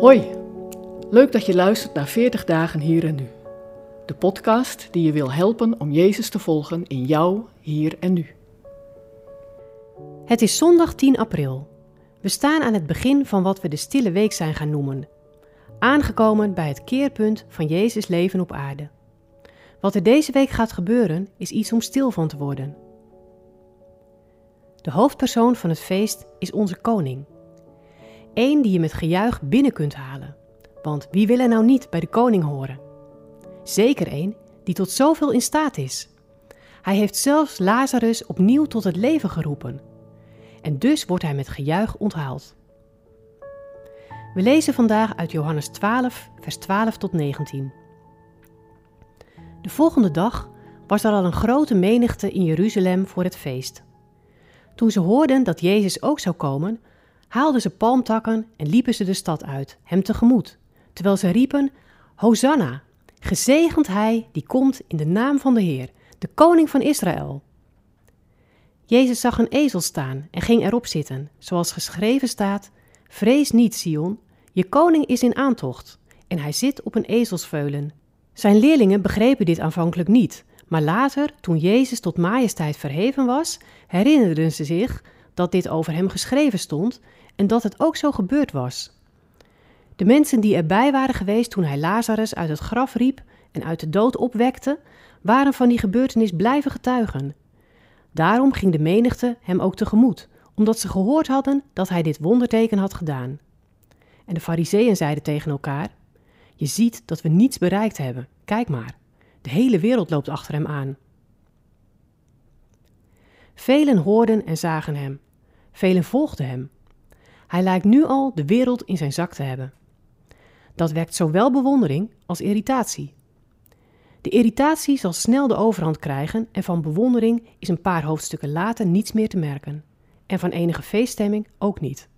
Hoi, leuk dat je luistert naar 40 dagen hier en nu. De podcast die je wil helpen om Jezus te volgen in jou, hier en nu. Het is zondag 10 april. We staan aan het begin van wat we de stille week zijn gaan noemen. Aangekomen bij het keerpunt van Jezus leven op aarde. Wat er deze week gaat gebeuren is iets om stil van te worden. De hoofdpersoon van het feest is onze koning. Eén die je met gejuich binnen kunt halen. Want wie wil er nou niet bij de koning horen? Zeker één die tot zoveel in staat is. Hij heeft zelfs Lazarus opnieuw tot het leven geroepen. En dus wordt hij met gejuich onthaald. We lezen vandaag uit Johannes 12, vers 12 tot 19. De volgende dag was er al een grote menigte in Jeruzalem voor het feest. Toen ze hoorden dat Jezus ook zou komen, haalden ze palmtakken en liepen ze de stad uit, hem tegemoet, terwijl ze riepen: Hosanna! Gezegend hij die komt in de naam van de Heer, de koning van Israël. Jezus zag een ezel staan en ging erop zitten, zoals geschreven staat: Vrees niet, Sion, je koning is in aantocht, en hij zit op een ezelsveulen. Zijn leerlingen begrepen dit aanvankelijk niet, maar later, toen Jezus tot majesteit verheven was, herinnerden ze zich dat dit over hem geschreven stond en dat het ook zo gebeurd was. De mensen die erbij waren geweest toen hij Lazarus uit het graf riep en uit de dood opwekte, waren van die gebeurtenis blijven getuigen. Daarom ging de menigte hem ook tegemoet, omdat ze gehoord hadden dat hij dit wonderteken had gedaan. En de fariseeën zeiden tegen elkaar: Je ziet dat we niets bereikt hebben, kijk maar. De hele wereld loopt achter hem aan. Velen hoorden en zagen hem. Velen volgden hem. Hij lijkt nu al de wereld in zijn zak te hebben. Dat wekt zowel bewondering als irritatie. De irritatie zal snel de overhand krijgen en van bewondering is een paar hoofdstukken later niets meer te merken. En van enige feeststemming ook niet.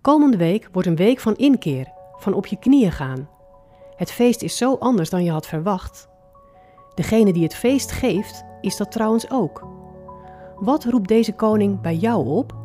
Komende week wordt een week van inkeer, van op je knieën gaan. Het feest is zo anders dan je had verwacht. Degene die het feest geeft, is dat trouwens ook. Wat roept deze koning bij jou op?